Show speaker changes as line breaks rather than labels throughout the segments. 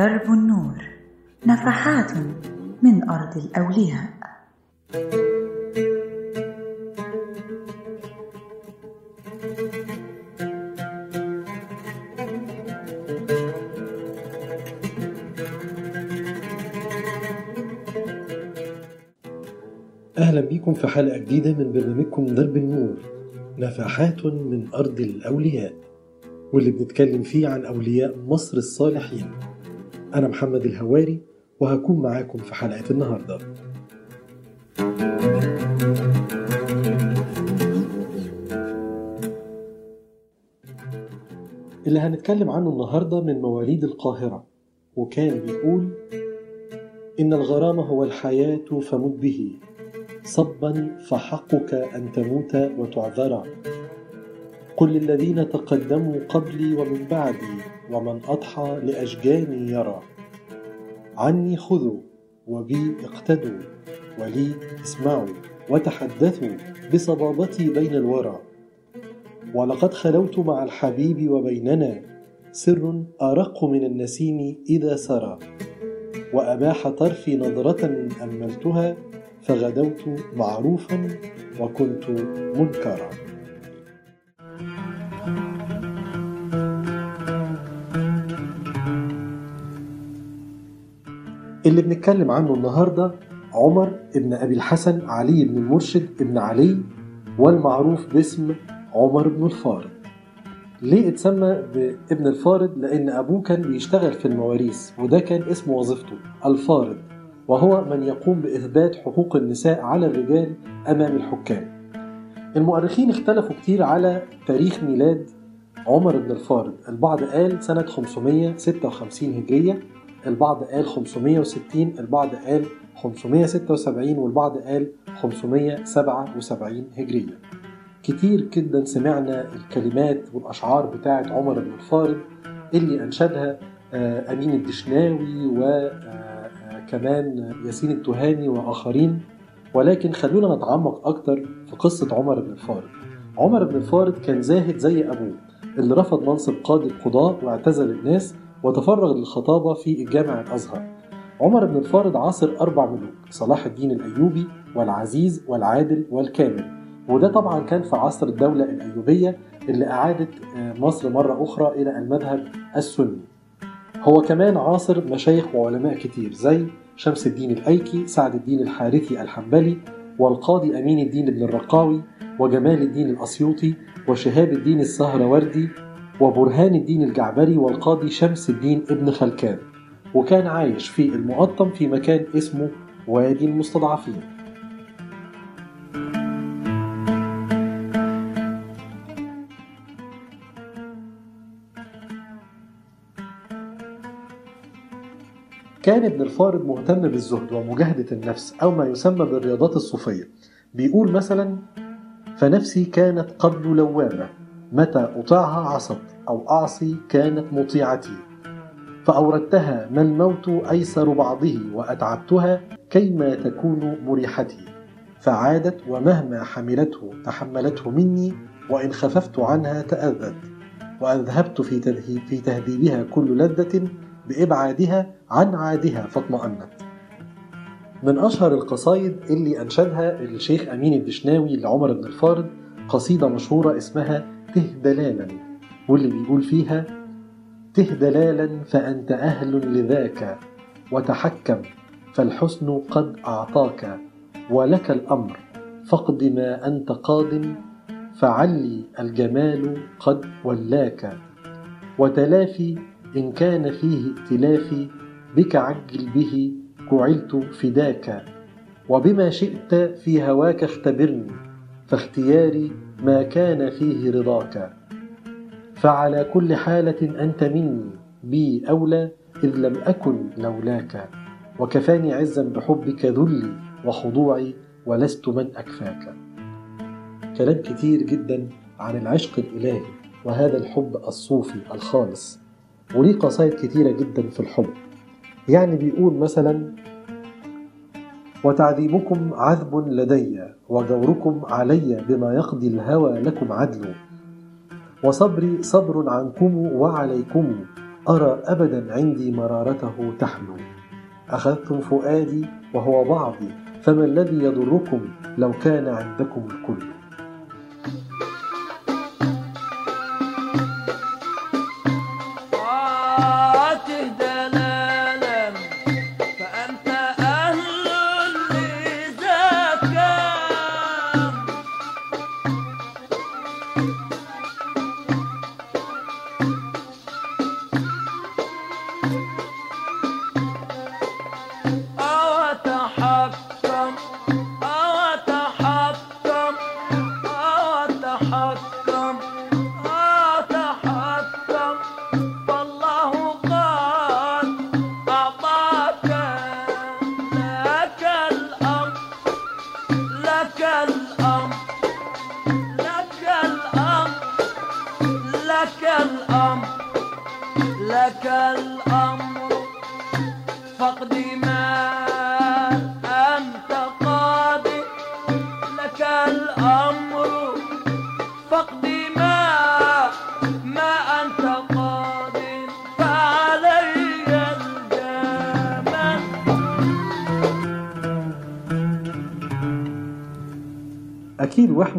درب النور نفحات من أرض الأولياء.
أهلا بيكم في حلقة جديدة من برنامجكم درب النور نفحات من أرض الأولياء واللي بنتكلم فيه عن أولياء مصر الصالحين. أنا محمد الهواري وهكون معاكم في حلقة النهاردة. اللي هنتكلم عنه النهاردة من مواليد القاهرة وكان بيقول إن الغرام هو الحياة فمت به صبا فحقك أن تموت وتعذرا. قل للذين تقدموا قبلي ومن بعدي ومن أضحى لأشجاني يرى. عني خذوا وبي اقتدوا ولي اسمعوا وتحدثوا بصبابتي بين الورى. ولقد خلوت مع الحبيب وبيننا سر أرق من النسيم إذا سرى. وأباح طرفي نظرة أملتها فغدوت معروفا وكنت منكرا. اللي بنتكلم عنه النهاردة عمر ابن أبي الحسن علي بن المرشد ابن علي والمعروف باسم عمر بن الفارض. ليه اتسمى بابن الفارض؟ لأن أبوه كان بيشتغل في المواريث وده كان اسم وظيفته الفارض. وهو من يقوم بإثبات حقوق النساء على الرجال أمام الحكام. المؤرخين اختلفوا كتير على تاريخ ميلاد عمر بن الفارض. البعض قال سنة 556 هجرية البعض قال 560 البعض قال 576 والبعض قال 577 هجرية. كتير جدا سمعنا الكلمات والأشعار بتاعت عمر بن الفارض اللي أنشدها أمين الدشناوي وكمان ياسين التهامي وآخرين. ولكن خلونا نتعمق أكتر في قصة عمر بن الفارض عمر بن الفارض كان زاهد زي أبوه اللي رفض منصب قاضي القضاء واعتزل الناس وتفرغ للخطابة في الجامع الأزهر. عمر بن الفارض عاصر أربع ملوك صلاح الدين الأيوبي والعزيز والعادل والكامل. وده طبعا كان في عصر الدولة الأيوبية اللي أعادت مصر مرة أخرى إلى المذهب السني. هو كمان عاصر مشايخ وعلماء كتير زي شمس الدين الأيكي سعد الدين الحارثي الحنبلي والقاضي أمين الدين بن الرقاوي وجمال الدين الأسيوطي وشهاب الدين السهروردي وبرهان الدين الجعبري والقاضي شمس الدين ابن خلكان وكان عايش في المقطم في مكان اسمه وادي المستضعفين. كان ابن الفارض مهتم بالزهد ومجاهدة النفس أو ما يسمى بالرياضات الصوفية. بيقول مثلا فنفسي كانت قبل لوامة متى أطيعها عصت أو أعصي كانت مطيعتي. فأوردتها ما الموت أيسر بعضه وأتعبتها كيما تكون مريحتي. فعادت ومهما حملته تحملته مني وإن خففت عنها تأذت. وأذهبت في, في تهذيبها كل لذة بإبعادها عن عادها فاطمأنت. من أشهر القصايد اللي أنشدها الشيخ أمين الدشناوي لعمر بن الفارض قصيدة مشهورة اسمها ته دلالا واللي بيقول فيها ته دلالا فأنت أهل لذاك وتحكم فالحسن قد أعطاك ولك الأمر فاقض ما أنت قاض فعلي الجمال قد ولاك. وتلافي إن كان فيه ائتلافي بك عجل به جعلت فداك. وبما شئت في هواك اختبرني فاختياري ما كان فيه رضاك. فعلى كل حالة أنت مني بي أولى إذ لم أكن لولاك. وكفاني عزا بحبك ذلي وخضوعي ولست من أكفاك. كلام كتير جدا عن العشق الإلهي وهذا الحب الصوفي الخالص. وليه قصايد كتيرة جدا في الحب. يعني بيقول مثلا وتعذيبكم عذب لدي وجوركم علي بما يقضي الهوى لكم عدل. وصبري صبر عنكم وعليكم أرى أبدا عندي مرارته تحلو. أخذتم فؤادي وهو بعضي فما الذي يضركم لو كان عندكم الكل؟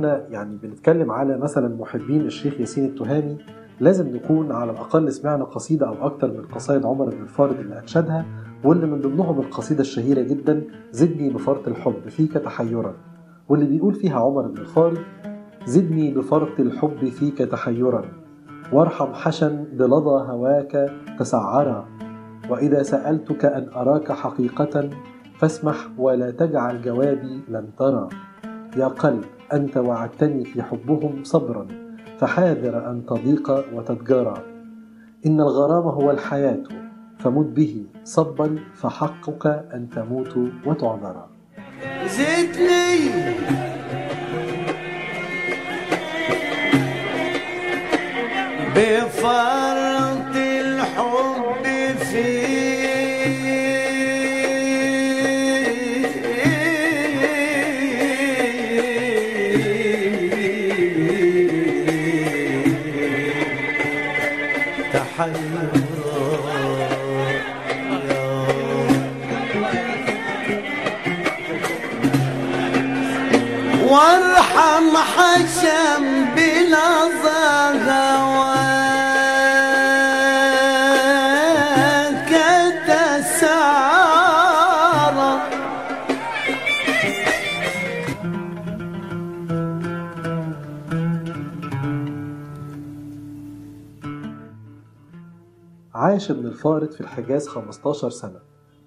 وإحنا يعني بنتكلم على مثلا محبين الشيخ ياسين التهامي لازم نكون على الأقل سمعنا قصيدة أو أكتر من قصائد عمر بن الفارض اللي أنشدها واللي من ضمنهم القصيدة الشهيرة جدا زدني بفرط الحب فيك تحيرا. واللي بيقول فيها عمر بن الفارض زدني بفرط الحب فيك تحيرا. وارحم حشا بلظى هواك تسعرا. وإذا سألتك أن أراك حقيقة فاسمح ولا تجعل جوابي لن ترى. يا قلب أنت وعدتني في حبهم صبرا فحاذر أن تضيق وتتجارى إن الغرام هو الحياة فمت به صبا فحقك أن تموت وتعذرا
زدني. بفرط وارحم حشم بلا ضغواك
عاش ابن الفارض في الحجاز 15 سنة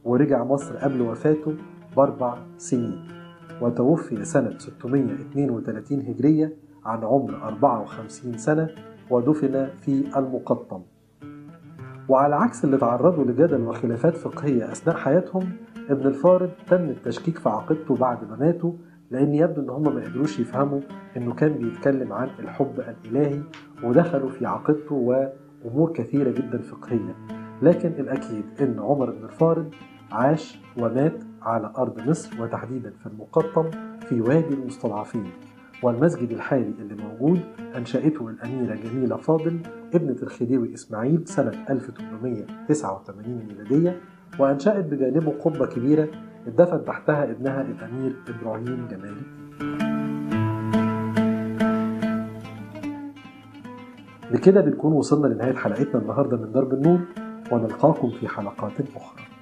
ورجع مصر قبل وفاته بأربع سنين وتوفي سنة 632 هجرية عن عمر 54 سنة ودفن في المقطم. وعلى عكس اللي تعرضوا لجدل وخلافات فقهية أثناء حياتهم ابن الفارض تم التشكيك في عقيدته بعد ما ماتوا لأن يبدو إن هم ما قدروش يفهموا إنه كان بيتكلم عن الحب الإلهي ودخلوا في عقيدته وأمور كثيرة جدا فقهية لكن الأكيد إن عمر بن الفارض عاش ومات على أرض مصر وتحديدا في المقطم في وادي المستضعفين. والمسجد الحالي اللي موجود أنشأته الأميرة جميلة فاضل ابنة الخديوي إسماعيل سنة 1889 ميلادية وأنشأت بجانبه قبة كبيرة اتدفن تحتها ابنها الأمير إبراهيم جمال. الدين بكده بنكون وصلنا لنهاية حلقتنا النهاردة من درب النور ونلقاكم في حلقات أخرى.